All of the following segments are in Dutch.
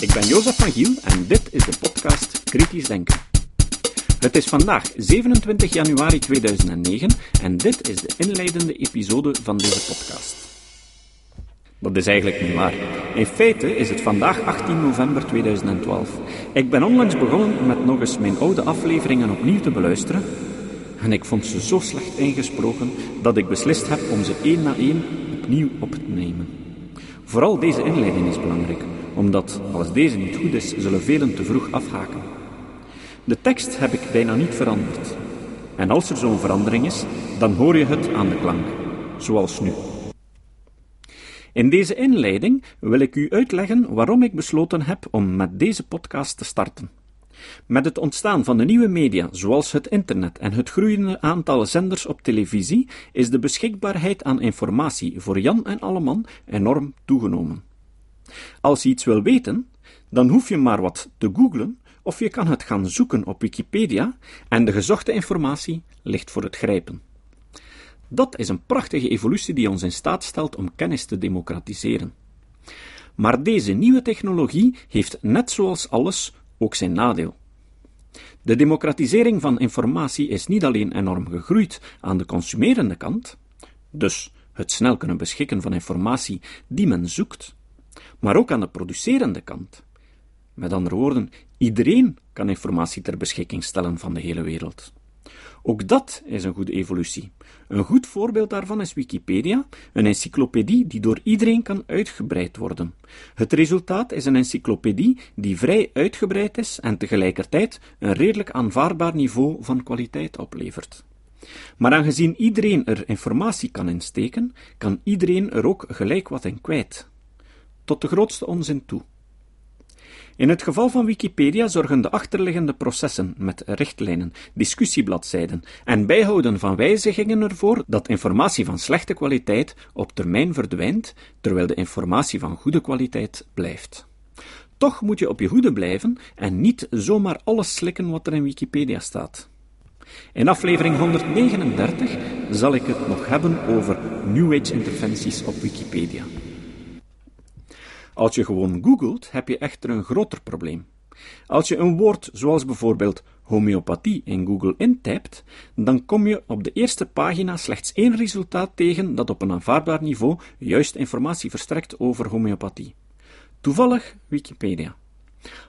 Ik ben Jozef van Giel en dit is de podcast Kritisch Denken. Het is vandaag 27 januari 2009 en dit is de inleidende episode van deze podcast. Dat is eigenlijk niet waar. In feite is het vandaag 18 november 2012. Ik ben onlangs begonnen met nog eens mijn oude afleveringen opnieuw te beluisteren en ik vond ze zo slecht ingesproken dat ik beslist heb om ze één na één opnieuw op te nemen. Vooral deze inleiding is belangrijk, omdat als deze niet goed is, zullen velen te vroeg afhaken. De tekst heb ik bijna niet veranderd. En als er zo'n verandering is, dan hoor je het aan de klank, zoals nu. In deze inleiding wil ik u uitleggen waarom ik besloten heb om met deze podcast te starten. Met het ontstaan van de nieuwe media, zoals het internet en het groeiende aantal zenders op televisie, is de beschikbaarheid aan informatie voor Jan en Alleman enorm toegenomen. Als je iets wil weten, dan hoef je maar wat te googlen of je kan het gaan zoeken op Wikipedia en de gezochte informatie ligt voor het grijpen. Dat is een prachtige evolutie die ons in staat stelt om kennis te democratiseren. Maar deze nieuwe technologie heeft net zoals alles ook zijn nadeel. De democratisering van informatie is niet alleen enorm gegroeid aan de consumerende kant, dus het snel kunnen beschikken van informatie die men zoekt, maar ook aan de producerende kant. Met andere woorden, iedereen kan informatie ter beschikking stellen van de hele wereld. Ook dat is een goede evolutie. Een goed voorbeeld daarvan is Wikipedia, een encyclopedie die door iedereen kan uitgebreid worden. Het resultaat is een encyclopedie die vrij uitgebreid is en tegelijkertijd een redelijk aanvaardbaar niveau van kwaliteit oplevert. Maar aangezien iedereen er informatie kan insteken, kan iedereen er ook gelijk wat in kwijt. Tot de grootste onzin toe. In het geval van Wikipedia zorgen de achterliggende processen met richtlijnen, discussiebladzijden en bijhouden van wijzigingen ervoor dat informatie van slechte kwaliteit op termijn verdwijnt, terwijl de informatie van goede kwaliteit blijft. Toch moet je op je hoede blijven en niet zomaar alles slikken wat er in Wikipedia staat. In aflevering 139 zal ik het nog hebben over New Age interventies op Wikipedia. Als je gewoon googelt, heb je echter een groter probleem. Als je een woord zoals bijvoorbeeld homeopathie in Google intypt, dan kom je op de eerste pagina slechts één resultaat tegen dat op een aanvaardbaar niveau juist informatie verstrekt over homeopathie. Toevallig Wikipedia.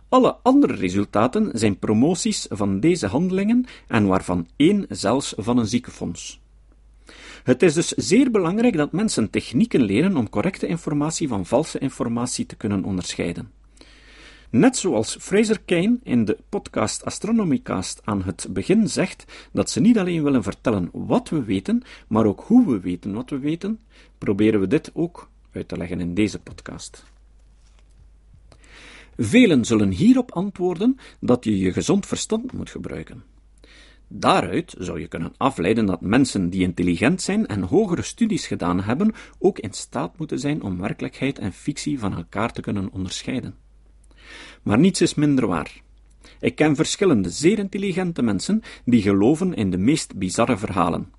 Alle andere resultaten zijn promoties van deze handelingen en waarvan één zelfs van een ziekenfonds. Het is dus zeer belangrijk dat mensen technieken leren om correcte informatie van valse informatie te kunnen onderscheiden. Net zoals Fraser Kane in de podcast Astronomycast aan het begin zegt dat ze niet alleen willen vertellen wat we weten, maar ook hoe we weten wat we weten, proberen we dit ook uit te leggen in deze podcast. Velen zullen hierop antwoorden dat je je gezond verstand moet gebruiken. Daaruit zou je kunnen afleiden dat mensen die intelligent zijn en hogere studies gedaan hebben, ook in staat moeten zijn om werkelijkheid en fictie van elkaar te kunnen onderscheiden. Maar niets is minder waar. Ik ken verschillende zeer intelligente mensen die geloven in de meest bizarre verhalen.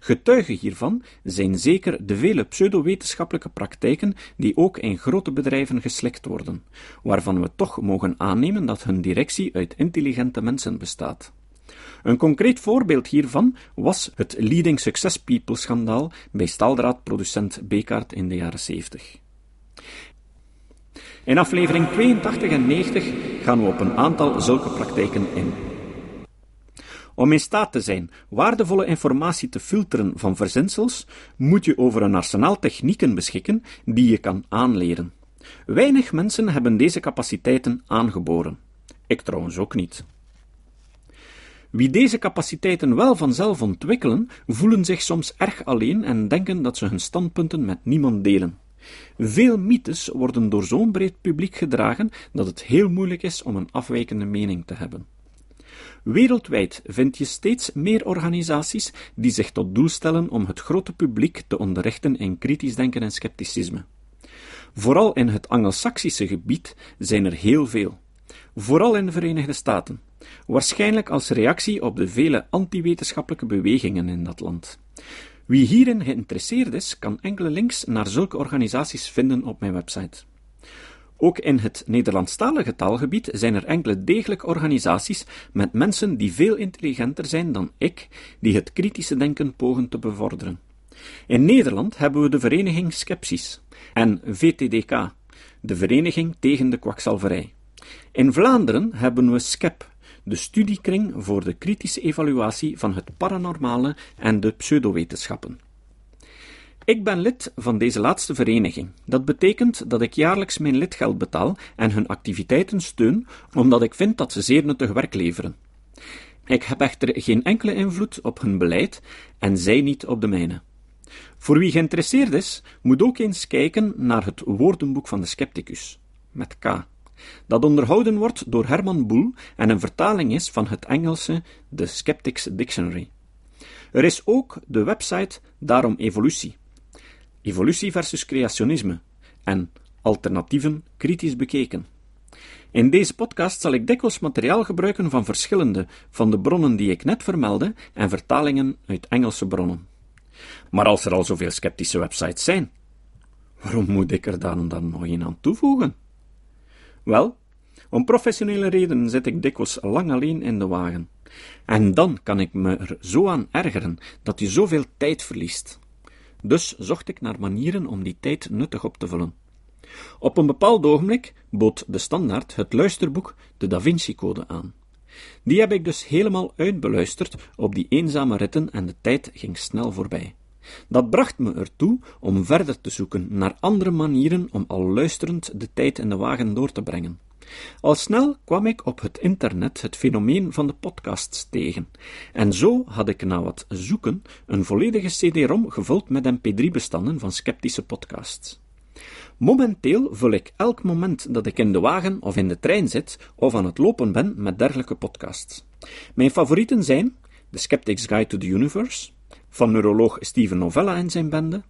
Getuigen hiervan zijn zeker de vele pseudowetenschappelijke praktijken die ook in grote bedrijven geslikt worden, waarvan we toch mogen aannemen dat hun directie uit intelligente mensen bestaat. Een concreet voorbeeld hiervan was het Leading Success People schandaal bij staaldraadproducent Bekaert in de jaren 70. In aflevering 82 en 90 gaan we op een aantal zulke praktijken in. Om in staat te zijn waardevolle informatie te filteren van verzinsels, moet je over een arsenaal technieken beschikken die je kan aanleren. Weinig mensen hebben deze capaciteiten aangeboren. Ik trouwens ook niet. Wie deze capaciteiten wel vanzelf ontwikkelen, voelen zich soms erg alleen en denken dat ze hun standpunten met niemand delen. Veel mythes worden door zo'n breed publiek gedragen dat het heel moeilijk is om een afwijkende mening te hebben. Wereldwijd vind je steeds meer organisaties die zich tot doel stellen om het grote publiek te onderrichten in kritisch denken en scepticisme. Vooral in het Angelsaksische gebied zijn er heel veel, vooral in de Verenigde Staten waarschijnlijk als reactie op de vele antiwetenschappelijke bewegingen in dat land. Wie hierin geïnteresseerd is, kan enkele links naar zulke organisaties vinden op mijn website. Ook in het Nederlandstalige taalgebied zijn er enkele degelijk organisaties met mensen die veel intelligenter zijn dan ik, die het kritische denken pogen te bevorderen. In Nederland hebben we de vereniging Skepsis en VTDK, de Vereniging tegen de Kwakzalverij. In Vlaanderen hebben we SCEP, de studiekring voor de kritische evaluatie van het paranormale en de pseudowetenschappen. Ik ben lid van deze laatste vereniging. Dat betekent dat ik jaarlijks mijn lidgeld betaal en hun activiteiten steun, omdat ik vind dat ze zeer nuttig werk leveren. Ik heb echter geen enkele invloed op hun beleid en zij niet op de mijne. Voor wie geïnteresseerd is, moet ook eens kijken naar het woordenboek van de scepticus, met K, dat onderhouden wordt door Herman Boel en een vertaling is van het Engelse The Skeptics Dictionary. Er is ook de website Daarom Evolutie, evolutie versus creationisme en alternatieven kritisch bekeken. In deze podcast zal ik dikwijls materiaal gebruiken van verschillende van de bronnen die ik net vermeldde en vertalingen uit Engelse bronnen. Maar als er al zoveel sceptische websites zijn, waarom moet ik er dan, dan nog een aan toevoegen? Wel, om professionele redenen zit ik dikwijls lang alleen in de wagen. En dan kan ik me er zo aan ergeren dat je zoveel tijd verliest. Dus zocht ik naar manieren om die tijd nuttig op te vullen. Op een bepaald ogenblik bood de standaard het luisterboek De Da Vinci Code aan. Die heb ik dus helemaal uitbeluisterd op die eenzame ritten en de tijd ging snel voorbij. Dat bracht me ertoe om verder te zoeken naar andere manieren om al luisterend de tijd in de wagen door te brengen. Al snel kwam ik op het internet het fenomeen van de podcasts tegen, en zo had ik na wat zoeken een volledige CD-ROM gevuld met mp3-bestanden van sceptische podcasts. Momenteel vul ik elk moment dat ik in de wagen of in de trein zit of aan het lopen ben met dergelijke podcasts. Mijn favorieten zijn The Skeptic's Guide to the Universe, van neuroloog Steven Novella en zijn bende,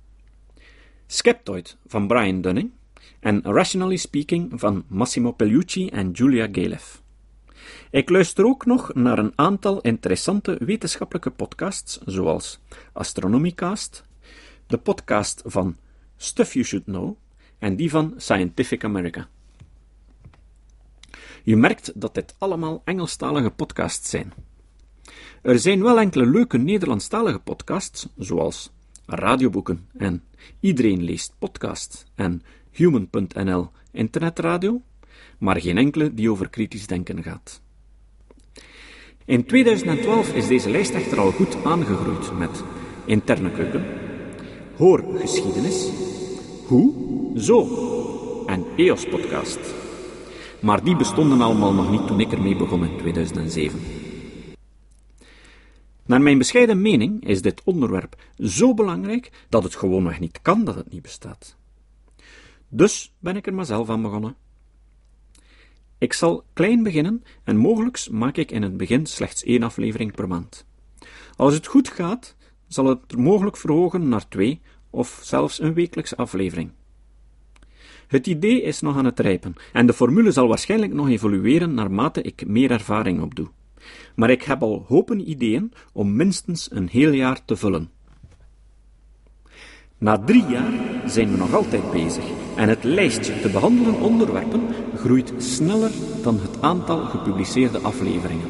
Skeptoid van Brian Dunning, en Rationally Speaking van Massimo Pellucci en Julia Galef. Ik luister ook nog naar een aantal interessante wetenschappelijke podcasts, zoals Astronomicast, de podcast van Stuff You Should Know en die van Scientific America. Je merkt dat dit allemaal Engelstalige podcasts zijn. Er zijn wel enkele leuke Nederlandstalige podcasts, zoals radioboeken en Iedereen leest podcast en Human.nl internetradio, maar geen enkele die over kritisch denken gaat. In 2012 is deze lijst echter al goed aangegroeid met interne keuken, hoorgeschiedenis, hoe, zo en EOS podcast. Maar die bestonden allemaal nog niet toen ik ermee begon in 2007. Naar mijn bescheiden mening is dit onderwerp zo belangrijk dat het gewoonweg niet kan dat het niet bestaat. Dus ben ik er maar zelf aan begonnen. Ik zal klein beginnen en mogelijk maak ik in het begin slechts één aflevering per maand. Als het goed gaat, zal het mogelijk verhogen naar twee of zelfs een wekelijkse aflevering. Het idee is nog aan het rijpen en de formule zal waarschijnlijk nog evolueren naarmate ik meer ervaring opdoe. Maar ik heb al hopen ideeën om minstens een heel jaar te vullen. Na drie jaar zijn we nog altijd bezig en het lijstje te behandelen onderwerpen groeit sneller dan het aantal gepubliceerde afleveringen.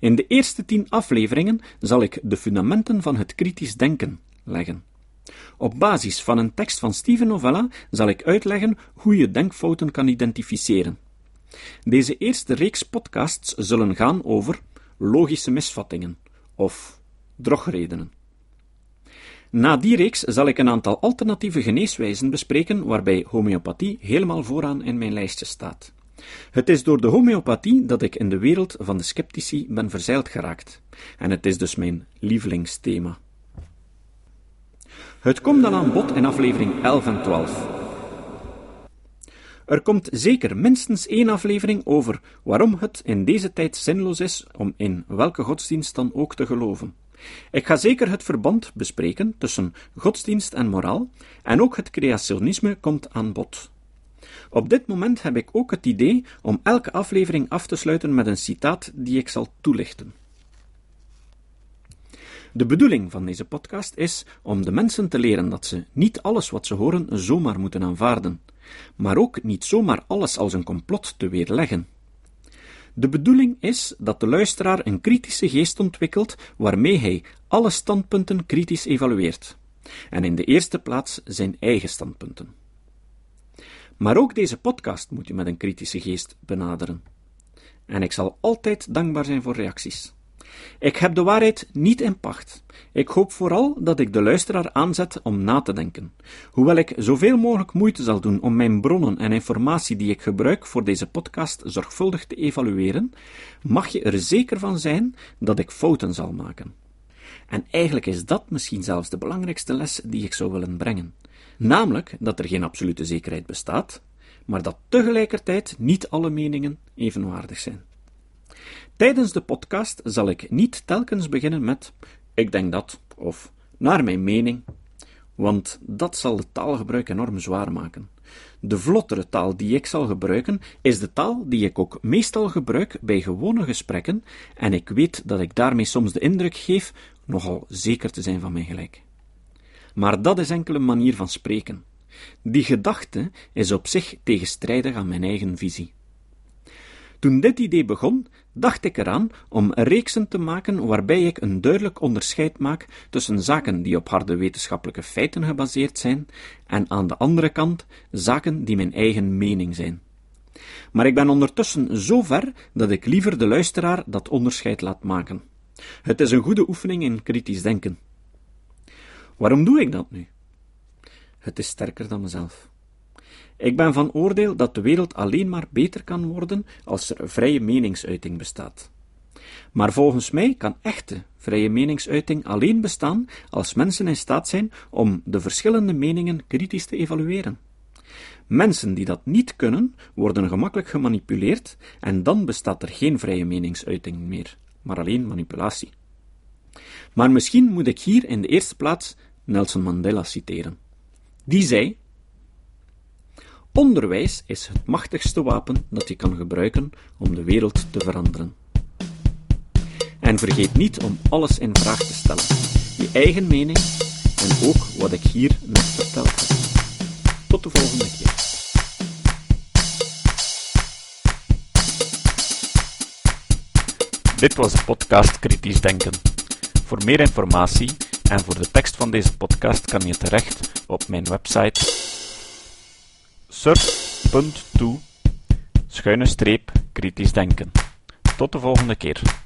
In de eerste tien afleveringen zal ik de fundamenten van het kritisch denken leggen. Op basis van een tekst van Steven Novella zal ik uitleggen hoe je denkfouten kan identificeren. Deze eerste reeks podcasts zullen gaan over logische misvattingen of drogredenen. Na die reeks zal ik een aantal alternatieve geneeswijzen bespreken waarbij homeopathie helemaal vooraan in mijn lijstje staat. Het is door de homeopathie dat ik in de wereld van de sceptici ben verzeild geraakt, en het is dus mijn lievelingsthema. Het komt dan aan bod in aflevering 11 en 12. Er komt zeker minstens één aflevering over waarom het in deze tijd zinloos is om in welke godsdienst dan ook te geloven. Ik ga zeker het verband bespreken tussen godsdienst en moraal, en ook het creationisme komt aan bod. Op dit moment heb ik ook het idee om elke aflevering af te sluiten met een citaat die ik zal toelichten. De bedoeling van deze podcast is om de mensen te leren dat ze niet alles wat ze horen zomaar moeten aanvaarden, maar ook niet zomaar alles als een complot te weerleggen. De bedoeling is dat de luisteraar een kritische geest ontwikkelt waarmee hij alle standpunten kritisch evalueert. En in de eerste plaats zijn eigen standpunten. Maar ook deze podcast moet je met een kritische geest benaderen. En ik zal altijd dankbaar zijn voor reacties. Ik heb de waarheid niet in pacht. Ik hoop vooral dat ik de luisteraar aanzet om na te denken. Hoewel ik zoveel mogelijk moeite zal doen om mijn bronnen en informatie die ik gebruik voor deze podcast zorgvuldig te evalueren, mag je er zeker van zijn dat ik fouten zal maken. En eigenlijk is dat misschien zelfs de belangrijkste les die ik zou willen brengen. Namelijk dat er geen absolute zekerheid bestaat, maar dat tegelijkertijd niet alle meningen evenwaardig zijn. Tijdens de podcast zal ik niet telkens beginnen met ik denk dat of naar mijn mening, want dat zal de taalgebruik enorm zwaar maken. De vlottere taal die ik zal gebruiken is de taal die ik ook meestal gebruik bij gewone gesprekken, en ik weet dat ik daarmee soms de indruk geef nogal zeker te zijn van mijn gelijk. Maar dat is enkel een manier van spreken. Die gedachte is op zich tegenstrijdig aan mijn eigen visie. Toen dit idee begon, dacht ik eraan om reeksen te maken waarbij ik een duidelijk onderscheid maak tussen zaken die op harde wetenschappelijke feiten gebaseerd zijn en aan de andere kant zaken die mijn eigen mening zijn. Maar ik ben ondertussen zo ver dat ik liever de luisteraar dat onderscheid laat maken. Het is een goede oefening in kritisch denken. Waarom doe ik dat nu? Het is sterker dan mezelf. Ik ben van oordeel dat de wereld alleen maar beter kan worden als er vrije meningsuiting bestaat. Maar volgens mij kan echte vrije meningsuiting alleen bestaan als mensen in staat zijn om de verschillende meningen kritisch te evalueren. Mensen die dat niet kunnen, worden gemakkelijk gemanipuleerd en dan bestaat er geen vrije meningsuiting meer, maar alleen manipulatie. Maar misschien moet ik hier in de eerste plaats Nelson Mandela citeren. Die zei: Onderwijs is het machtigste wapen dat je kan gebruiken om de wereld te veranderen. En vergeet niet om alles in vraag te stellen, je eigen mening en ook wat ik hier net verteld heb. Tot de volgende keer. Dit was de podcast Kritisch Denken. Voor meer informatie en voor de tekst van deze podcast kan je terecht op mijn website surf.to schuine streep kritisch denken. Tot de volgende keer.